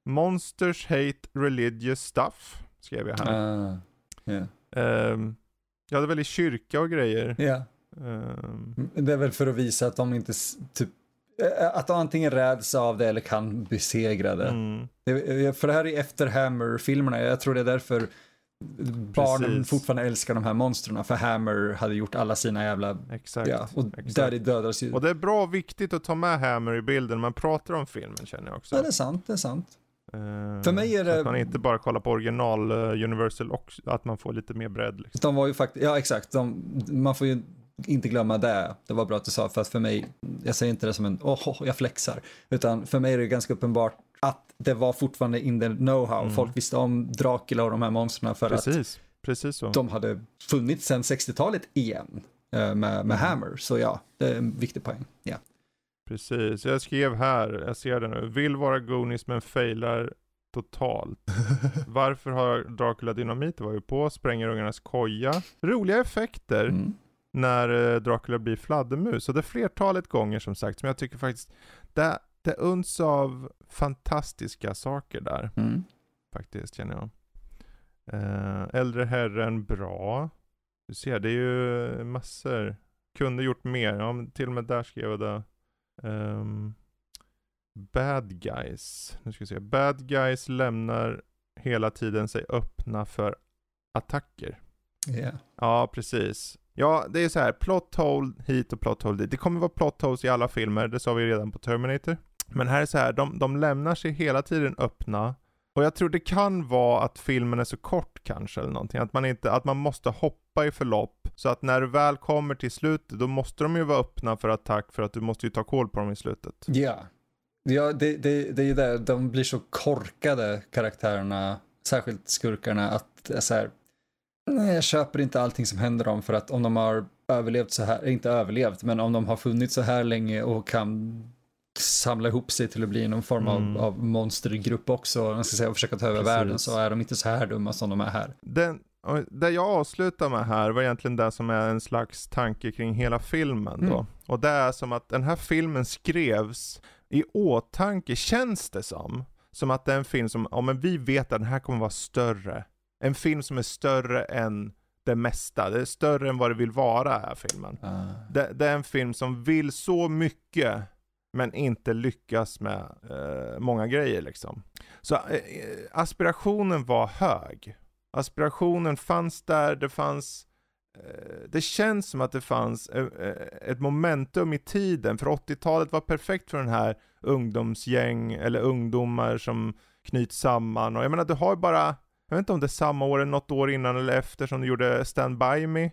B: Monsters hate religious stuff, skrev jag här.
A: Uh, yeah.
B: uh, ja, det är väl i kyrka och grejer.
A: Yeah. Um... Det är väl för att visa att de inte typ att de antingen räds av det eller kan besegra det. Mm. det för det här är efter Hammer-filmerna, jag tror det är därför barnen Precis. fortfarande älskar de här monstren för Hammer hade gjort alla sina jävla...
B: Exakt.
A: Ja, och
B: exakt.
A: där dödades ju...
B: Och det är bra och viktigt att ta med Hammer i bilden när man pratar om filmen känner jag också.
A: Ja, det är sant, det är sant.
B: Uh,
A: för mig är det...
B: att man inte bara kollar på original uh, Universal och att man får lite mer bredd. Liksom.
A: De var ju faktiskt, ja exakt, de, man får ju inte glömma det. Det var bra att du sa, för att för mig, jag säger inte det som en, åh, oh, jag flexar, utan för mig är det ganska uppenbart att det var fortfarande in the know-how. Mm. Folk visste om Dracula och de här monstren för
B: Precis.
A: att
B: Precis så.
A: de hade funnits sedan 60-talet igen eh, med, med mm. Hammer. Så ja, det är en viktig poäng. Ja.
B: Precis, jag skrev här, jag ser det nu, vill vara Goonies men failar totalt. Varför har Dracula dynamit? var ju på, spränger ungarnas koja. Roliga effekter. Mm när eh, Dracula blir fladdermus. Och det är flertalet gånger som sagt som jag tycker faktiskt, det, det uns av fantastiska saker där.
A: Mm.
B: Faktiskt känner jag. Uh, äldre herren, bra. Du ser, det är ju massor. kunde gjort mer. Ja, till och med där skrev jag det. Ehm, bad guys. Nu ska vi se. Bad guys lämnar hela tiden sig öppna för attacker.
A: Yeah.
B: Ja, precis. Ja, det är så här. Plot hole hit och plot hole dit. Det kommer vara plot holes i alla filmer. Det sa vi redan på Terminator. Men här är så här. De, de lämnar sig hela tiden öppna. Och jag tror det kan vara att filmen är så kort kanske eller någonting. Att man inte, att man måste hoppa i förlopp. Så att när du väl kommer till slutet, då måste de ju vara öppna för attack för att du måste ju ta koll på dem i slutet.
A: Ja, ja det, det, det är ju det, de blir så korkade karaktärerna, särskilt skurkarna, att så här, nej jag köper inte allting som händer dem för att om de har överlevt så här, inte överlevt, men om de har funnits så här länge och kan samla ihop sig till att bli någon form
B: Mm.
A: av, av monstergrupp också, jag ska säga, och försöka ta över
B: Precis.
A: världen så är de inte så här dumma som de är här.
B: Den, det jag avslutar med här var egentligen det som är en slags tanke kring hela filmen då.
A: Mm.
B: Och det är som att den här filmen skrevs i åtanke, känns det som. Som att det är en film som, ja men vi vet att den här kommer vara större. En film som är större än det mesta. Det är större än vad det vill vara här filmen.
A: Uh,
B: Det, det är en film som vill så mycket men inte lyckas med eh, många grejer liksom. Så eh, eh aspirationen var hög. Aspirationen fanns där, det fanns eh, det känns som att det fanns eh, ett momentum i tiden, för 80-talet var perfekt för den här ungdomsgäng, eller ungdomar som knyts samman. Och jag menar, du har ju bara, jag vet inte om det är samma år eller något år innan eller efter som du gjorde Stand By Me.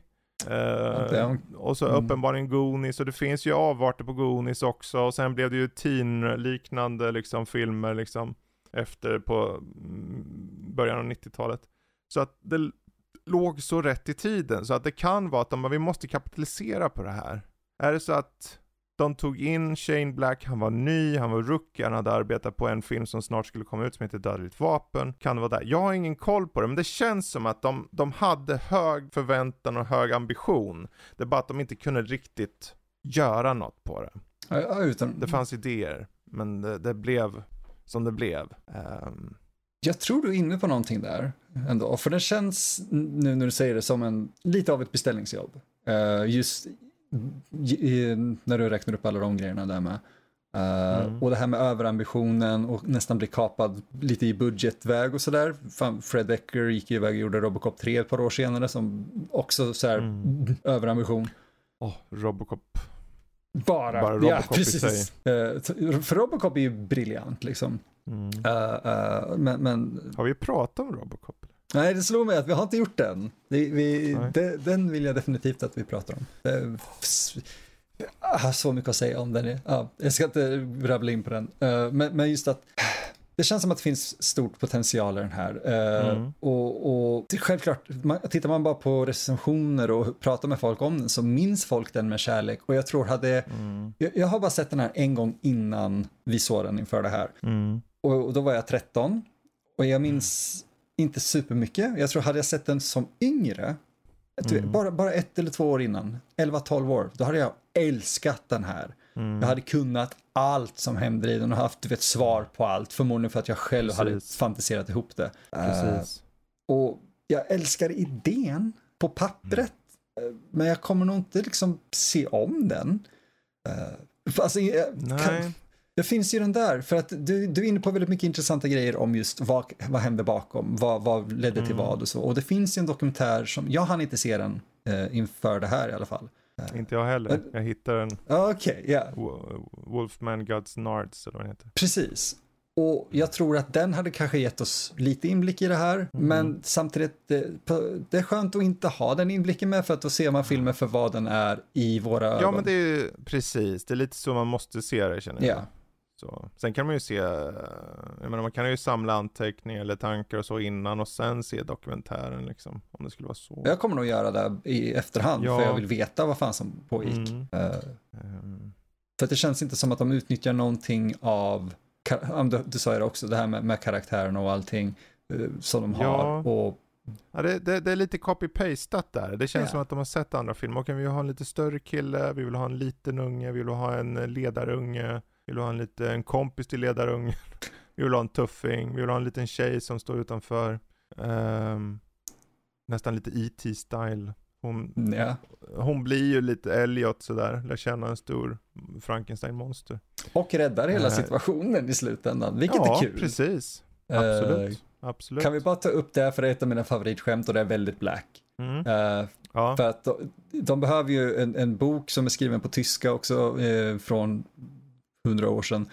A: Det-
B: och så
A: mm.
B: uppenbarligen Goonies, och det finns ju avarter på Goonies också, och sen blev det ju teen-liknande liksom filmer liksom efter på mm, början av 90-talet. Så att det låg så rätt i tiden, så att det kan vara att de vi måste kapitalisera på det här. Är det så att de tog in Shane Black, han var ny, han var rookie, han hade arbetat på en film som snart skulle komma ut som heter Dödligt Vapen. Kan det vara där? Jag har ingen koll på det, men det känns som att de, de hade hög förväntan och hög ambition. Det är bara att de inte kunde riktigt göra något på det.
A: ja, utan,
B: Det fanns idéer, men det, det blev som det blev. Ehm,
A: Jag tror du är inne på någonting där ändå, för det känns nu när du säger det som en, lite av ett beställningsjobb. Eh, just i, när du räknar upp alla de grejerna där med. Eh,
B: Mm.
A: Och det här med överambitionen och nästan bli kapad lite i budgetväg och sådär. Fred Becker gick iväg och gjorde Robocop 3 ett par år senare som också så här
B: Mm.
A: överambition.
B: åh, Robocop.
A: Bara,
B: Bara
A: ja
B: Robocop i
A: precis. T- för Robocop är ju briljant liksom.
B: Mm.
A: Eh, men, men
B: Har vi pratat om Robocop?
A: Nej, det slår mig att vi har inte gjort den. Vi, vi, det, den vill jag definitivt att vi pratar om. Jag har så mycket att säga om den. Ja, jag ska inte rabbla in på den. Eh, men, men just att det känns som att det finns stort potential i den här. Eh,
B: Mm.
A: Och, och självklart, man, tittar man bara på recensioner och pratar med folk om den så minns folk den med kärlek. Och jag tror hade,
B: Mm.
A: jag, jag har bara sett den här en gång innan vi såg den inför det här.
B: Mm.
A: Och, och då var jag 13. Och jag minns inte supermycket. Jag tror hade jag sett den som yngre,
B: Mm.
A: bara, bara ett eller två år innan, 11-12 år, då hade jag älskat den här.
B: Mm.
A: Jag hade kunnat allt som händer i den och haft du vet, svar på allt. Förmodligen för att jag själv hade
B: Precis.
A: fantiserat ihop det.
B: Precis.
A: och jag älskar idén på pappret. eh, Men jag kommer nog inte liksom se om den. Uh, alltså, kan, det finns ju den där, för att du, du är inne på väldigt mycket intressanta grejer om just vad, vad hände bakom, vad, vad ledde till
B: Mm.
A: vad och så. Och det finns ju en dokumentär som, jag hann inte se den eh, inför det här i alla fall.
B: Inte jag heller.
A: Men-
B: Jag hittade en
A: Ja, Okej, ja,
B: Wo- Wolfman Guts Nards eller vad den heter.
A: precis. Och jag tror att den hade kanske gett oss lite inblick i det här,
B: Mm.
A: men samtidigt, det, det är skönt att inte ha den inblicken med, för att då ser man filmen för vad den är i våra ögon.
B: Ja men det är ju precis, det är lite så man måste se det känner jag.
A: Ja.
B: Så. Sen kan man ju se, eh, jag menar man kan ju samla anteckningar eller tankar och så innan och sen se dokumentären liksom. Om det skulle vara så.
A: Jag kommer nog göra det i efterhand,
B: Ja.
A: för jag vill veta vad fan som pågick.
B: Mm.
A: Eh,
B: Ehm,
A: För det känns inte som att de utnyttjar någonting av, du, du sa ju det också, det här med, med karaktärerna och allting eh, som de
B: Ja.
A: har. Och,
B: Ja, det, det, det är lite copy-pastat där. Det känns
A: Ja.
B: som att de har sett andra filmer. Okej, vi vill ha en lite större kille, vi vill ha en liten unge, vi vill ha en ledarunge, vi vill ha en, lite, en kompis till ledarunge, vi vill ha en tuffing, vi vill ha en liten tjej som står utanför. Ehm, nästan lite E.T. style. Hon,
A: Ja.
B: hon blir ju lite Elliot sådär, lär känna en stor Frankenstein-monster.
A: Och räddar hela
B: Eh.
A: situationen i slutändan, vilket
B: ja,
A: är kul.
B: precis.
A: Eh,
B: Absolut. Absolut.
A: Kan vi bara ta upp det för det är ett av mina favoritskämt och det är väldigt black.
B: Mm.
A: Eh,
B: Ja.
A: För att de, de behöver ju en, en bok som är skriven på tyska också eh, från hundra år sedan.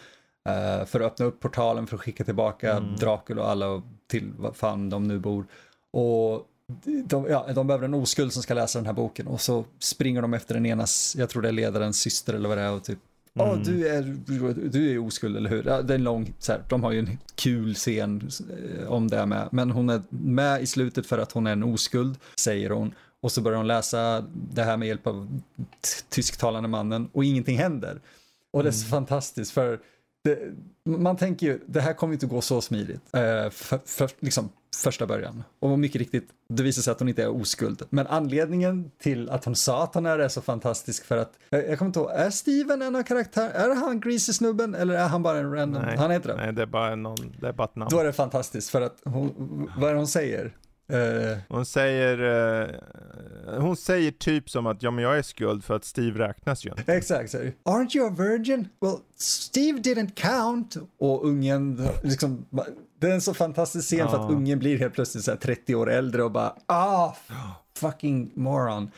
A: eh, för att öppna upp portalen för att skicka tillbaka
B: Mm.
A: Dracula och alla till vad fan de nu bor. Och de, ja, de behöver en oskuld som ska läsa den här boken och så springer de efter den enas, jag tror det är ledarens syster eller vad det är och typ
B: Mm.
A: du är, du är oskuld, eller hur? Ja, det är en lång, så här, de har ju en kul scen eh, om det med. Men hon är med i slutet för att hon är en oskuld, säger hon. Och så börjar hon läsa det här med hjälp av tysktalande mannen och ingenting händer. Och det är så fantastiskt för det, man tänker ju, det här kommer inte gå så smidigt. Eh, för, för, liksom första början. Och mycket riktigt, det visar sig att hon inte är oskuld. Men anledningen till att hon sa att hon är det är så fantastisk för att, jag, jag kommer inte ihåg, är Steven en av karaktärerna? Är han Greasy-snubben eller är han bara en random?
B: Nej,
A: han heter det.
B: nej, det är bara någon, det är bara ett namn.
A: Då är det fantastiskt för att hon, vad är det hon säger? Eh,
B: Hon säger, eh, hon säger typ som att ja men jag är skuld för att Steve räknas ju inte.
A: Exakt. Så. Aren't you a virgin? Well, Steve didn't count. Och ungen, liksom, det är en så fantastisk scen för att ungen blir helt plötsligt så här 30 år äldre och bara ah, fucking moron.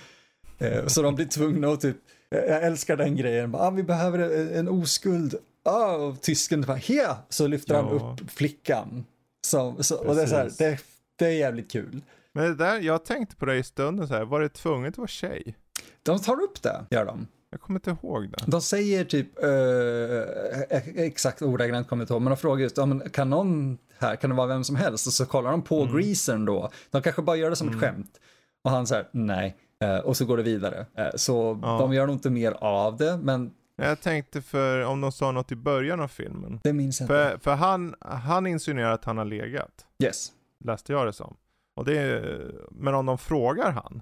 A: Eh, så de blir tvungna att typ, jag älskar den grejen, bara, ah, vi behöver en, oskuld. Ah, och tysken bara, here! Så lyfter han
B: Ja.
A: upp flickan. Så, så, och det är så här, det, det är jävligt kul.
B: Men det där, jag tänkte på det i stunden så här, var det tvunget att vara tjej?
A: De tar upp det, gör de.
B: Jag kommer inte ihåg det.
A: De säger typ, eh, exakt ordagrant kommer jag inte ihåg, men de frågar just, ja, men kan någon här, kan det vara vem som helst? Och så kollar de på
B: Mm.
A: greasern då. De kanske bara gör det som ett skämt. Och han säger nej. Eh, och så går det vidare. Eh, så
B: Ja.
A: de gör nog inte mer av det, men
B: Jag tänkte för om de sa något i början av filmen.
A: det minns jag inte.
B: För, för han, han insinuerar att han har legat.
A: Yes.
B: Läste jag det som. Och det är, men om de frågar han,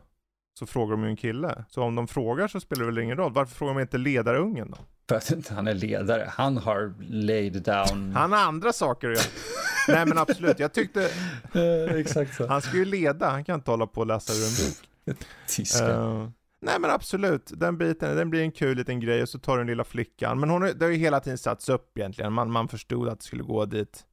B: så frågar de ju en kille. Så om de frågar så spelar det väl ingen roll. Varför frågar de inte ledarungen då?
A: För att inte han är ledare. Han har laid down.
B: Han har andra saker att göra. Nej men absolut, jag tyckte,
A: exakt så.
B: han ska ju leda, han kan inte hålla på och läsa ur en bok. Eh, nej men absolut, den biten, den blir en kul liten grej och så tar den lilla flickan. Men hon, det har ju hela tiden satts upp egentligen, man, man förstod att det skulle gå dit.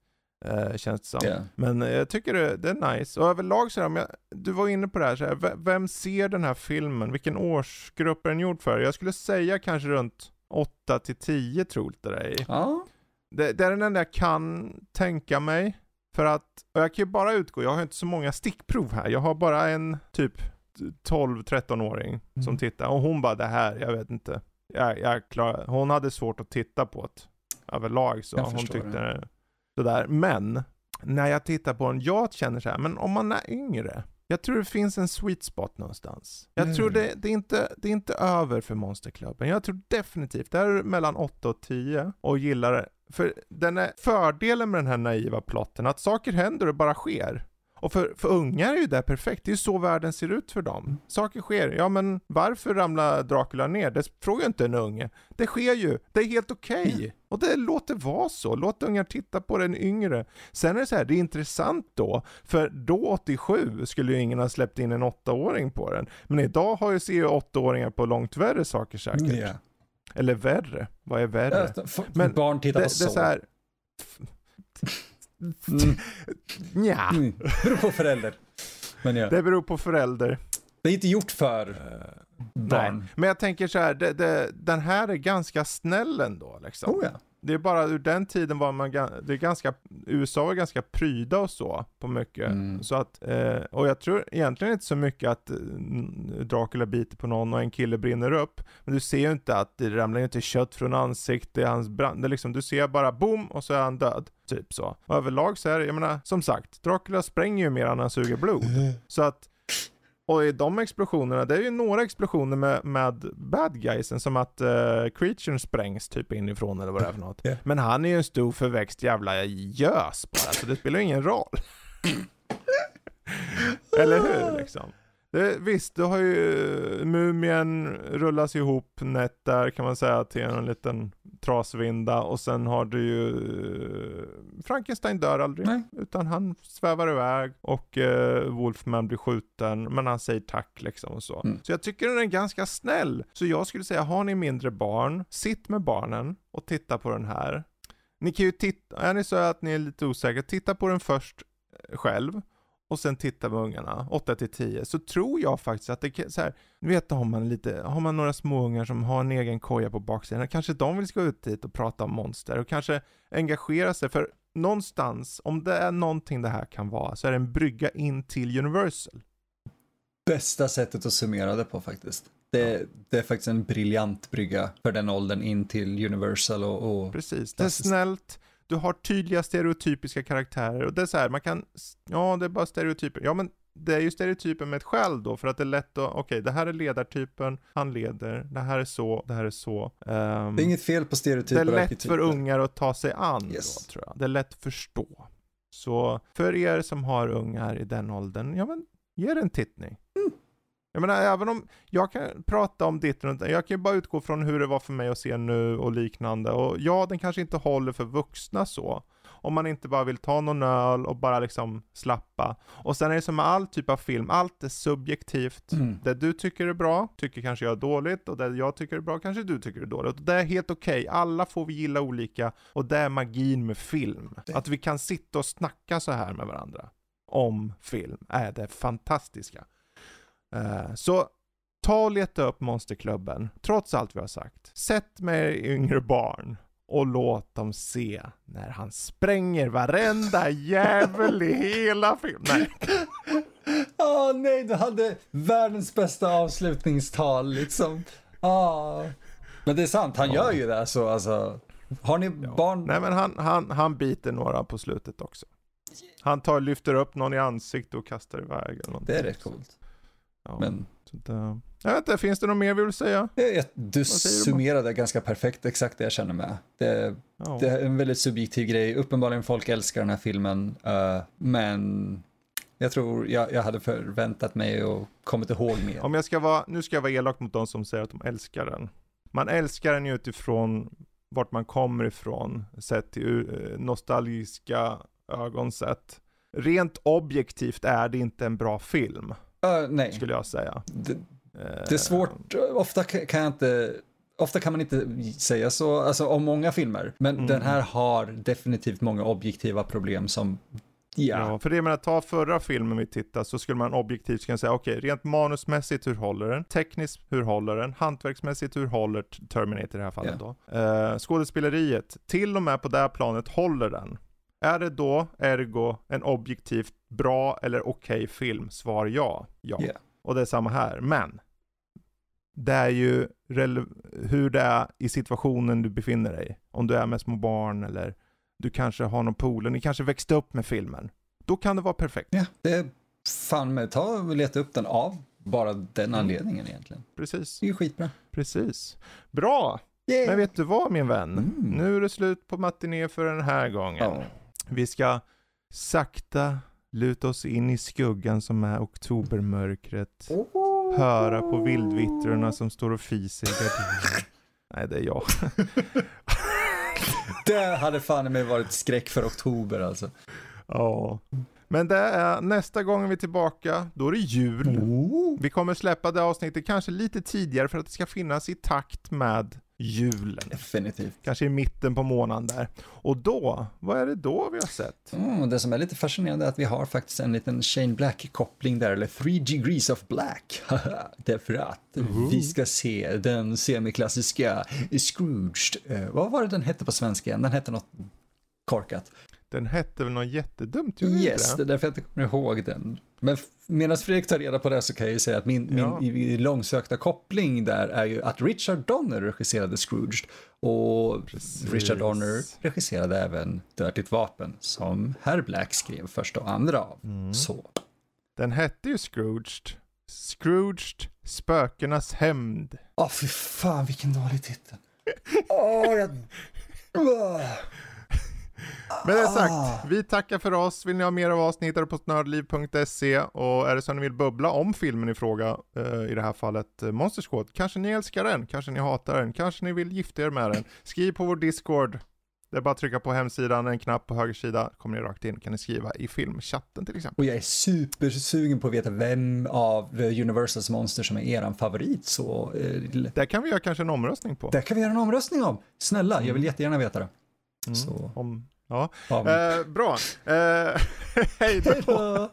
B: Uh, känns det som.
A: Ja.
B: Men eh, jag tycker det, det är nice. Och överlag så här, om jag, du var inne på det här, så här ve- vem ser den här filmen? Vilken årsgrupp är den gjord för? Jag skulle säga kanske runt 8 till 10 troligt det är.
A: Ja.
B: Det, det är den enda jag kan tänka mig. För att, och jag kan ju bara utgå, jag har inte så många stickprov här. Jag har bara en typ 12-13-åring som
A: Mm.
B: tittar. Och hon bara, det här, jag vet inte. Jag, jag klar, hon hade svårt att titta på det överlag så.
A: Jag
B: hon tyckte
A: det.
B: Sådär. Men, när jag tittar på den, jag känner så här, men om man är yngre. Jag tror det finns en sweet spot någonstans. Jag
A: Mm.
B: tror det, det, är inte, det är inte över för Monsterklubben. Jag tror definitivt, det är mellan 8 och 10 och gillar. För den är fördelen med den här naiva plotten, att saker händer och bara sker. Och för, för unga är ju det perfekt, det är ju så världen ser ut för dem. Saker sker, ja men varför ramlar Dracula ner? Det frågar inte en unge. Det sker ju, det är helt okej. Och det låt det vara så, låt ungar titta på den yngre. Sen är det så här, det är intressant då, för då 87 skulle ju ingen ha släppt in en åttaåring på den. Men idag har ju ser ju åttaåringar på långt värre saker säkert.
A: Ja.
B: Eller värre, vad är värre?
A: F-
B: Men
A: barn tittar
B: det,
A: på
B: det är
A: så.
B: så här,
A: Mm.
B: Nja,
A: Mm. Beror på förälder. Men ja,
B: det beror på förälder.
A: det är inte gjort för barn.
B: Nej, men jag tänker så här, det, det, den här är ganska snäll ändå liksom.
A: Oh ja.
B: Det är bara ur den tiden var man, det är ganska, USA var ganska pryda och så på mycket.
A: Mm.
B: Så att, eh, och jag tror egentligen inte så mycket att eh, Dracula biter på någon och en kille brinner upp. Men du ser ju inte att det ramlar inte kött från ansiktet, hans brand, det liksom, du ser bara boom och så är han död. Typ så. Och överlag så är det, jag menar, som sagt, Dracula spränger ju mer än han suger blod. Så att och i de explosionerna, det är ju några explosioner med, med bad guysen som att uh, creaturen sprängs typ inifrån eller vad det är för något.
A: Ja.
B: Men han är ju en stor förväxt jävla gös bara, så det spelar ingen roll. eller hur liksom? Det, visst, du har ju Mumien rullas ihop nätt där kan man säga till en liten trasvinda och sen har du ju Frankenstein dör aldrig.
A: Nej.
B: Utan han svävar iväg och uh, Wolfman blir skjuten men han säger tack liksom och så.
A: Mm.
B: Så jag tycker den är ganska snäll. Så jag skulle säga, har ni mindre barn, sitt med barnen och titta på den här. Ni kan ju titta, är ni så att ni är lite osäkra, titta på den först eh, själv och sen titta med ungarna, 8 till 10, så tror jag faktiskt att det kan, så här, ni vet har man lite, har man några småungar som har en egen koja på baksidan, kanske de vill gå ut dit och prata om monster och kanske engagera sig, för någonstans, om det är någonting det här kan vara, så är det en brygga in till Universal.
A: Bästa sättet att summera det på faktiskt. Det, det är faktiskt en briljant brygga för den åldern in till Universal och... och
B: Precis, det är snällt, du har tydliga stereotypiska karaktärer och det är så här, man kan, ja det är bara stereotyper, ja men det är ju stereotyper med ett skäl då, för att det är lätt att, okej, okay, det här är ledartypen, han leder, det här är så, det här är så. Um,
A: det är inget fel på stereotyper
B: Det är lätt för ungar att ta sig an
A: yes.
B: då, tror jag. Det är lätt att förstå. Så för er som har ungar i den åldern, ja men, ge det en tittning. Mm. Jag menar, även om jag kan prata om ditt runt, jag kan ju bara utgå från hur det var för mig att se nu och liknande. Och ja, den kanske inte håller för vuxna så. Om man inte bara vill ta någon öl och bara liksom slappa. Och sen är det som med all typ av film, allt är subjektivt.
A: Mm.
B: Det du tycker är bra, tycker kanske jag är dåligt. Och det jag tycker är bra, kanske du tycker är dåligt. Och det är helt okej, okay. alla får vi gilla olika. Och det är magin med film. Att vi kan sitta och snacka så här med varandra. Om film, är det fantastiska. Uh, så ta och leta upp Monsterklubben, trots allt vi har sagt. Sätt med yngre barn och låt dem se när han spränger varenda jävel i hela filmen.
A: Åh oh, nej, du hade världens bästa avslutningstal liksom. Oh. Men det är sant, han ja. gör ju det så alltså. Har ni ja. barn?
B: Nej men han, han, han biter några på slutet också. Han tar, lyfter upp någon i ansiktet och kastar iväg eller någonting.
A: Det är rätt coolt.
B: Ja, Men... Det, jag vet inte, finns det något mer vi vill säga?
A: Du summerade du ganska perfekt exakt det jag känner med. Det, ja. det, är en väldigt subjektiv grej. Uppenbarligen folk älskar den här filmen. Uh, men jag tror jag, jag hade förväntat mig och kommit ihåg mer.
B: Om jag ska vara, nu ska jag vara elak mot de som säger att de älskar den. Man älskar den ju utifrån vart man kommer ifrån, sett till uh, nostalgiska ögon sett. Rent objektivt är det inte en bra film.
A: Uh, nej.
B: Skulle jag säga.
A: Det, det är svårt, ofta kan jag inte Ofta kan man inte säga så, alltså om många filmer, men mm. den här har definitivt många objektiva problem som Ja.
B: ja, för det menar, ta förra filmen vi tittade så skulle man objektivt kunna säga okej, okay, rent manusmässigt hur håller den? Tekniskt hur håller den? Hantverksmässigt hur håller Terminator i det här fallet yeah. då? Uh, skådespeleriet, till och med på det här planet håller den. Är det då, ergo, en objektivt bra eller okej okay film? Svar ja. Ja.
A: Yeah.
B: Och det är samma här. Men, det är ju hur det är i situationen du befinner dig. Om du är med små barn eller du kanske har någon polare, ni kanske växte upp med filmen. Då kan det vara perfekt.
A: Ja, det är fan med, ta och leta upp den av bara den mm. anledningen egentligen.
B: Precis.
A: Det är ju skitbra.
B: Precis. Bra! Yeah. Men vet du vad min vän? Mm. Nu är det slut på matiné för den här gången. Oh. Vi ska sakta luta oss in i skuggan som är oktobermörkret. Oh. Höra på vildvittrorna som står och fiser i gardinen. Nej, det är jag.
A: det hade fan mig varit skräck för oktober alltså.
B: Ja. Men det är nästa gång vi är tillbaka, då är det jul. Oh. Vi kommer släppa det avsnittet kanske lite tidigare för att det ska finnas i takt med julen.
A: Definitivt.
B: Kanske i mitten på månaden där. Och då, vad är det då vi har sett?
A: Mm, det som är lite fascinerande är att vi har faktiskt en liten Shane Black-koppling där, eller Three Degrees of Black. Därför att uh. vi ska se den semiklassiska Scrooged. Uh, vad var det den hette på svenska? Den hette något korkat.
B: Den hette väl något jättedumt?
A: Yes, det är därför jag inte kommer ihåg den. Men medan Fredrik tar reda på det så kan jag ju säga att min, ja. min långsökta koppling där är ju att Richard Donner regisserade Scrooged och Precis. Richard Donner regisserade även Dirtigt Vapen som Herr Black skrev första och andra av. Mm. Så.
B: Den hette ju Scrooged. Scrooged, Spökenas hämnd.
A: Åh, oh, fy fan vilken dålig titel. Åh, oh, jag...
B: Men det sagt, vi tackar för oss. Vill ni ha mer av oss, ni hittar det på snördliv.se och är det så att ni vill bubbla om filmen i fråga, uh, i det här fallet uh, Monster Squad, kanske ni älskar den, kanske ni hatar den, kanske ni vill gifta er med den. Skriv på vår Discord, det är bara att trycka på hemsidan, en knapp på höger sida, kommer ni rakt in, kan ni skriva i filmchatten till exempel.
A: Och jag är supersugen på att veta vem av Universals monster som är eran favorit, så... Eh,
B: det kan vi göra kanske en omröstning på.
A: Det kan vi göra en omröstning om. Snälla, jag vill jättegärna veta det.
B: Mm. Så. Om, ja. Eh, bra. Eh, hej då.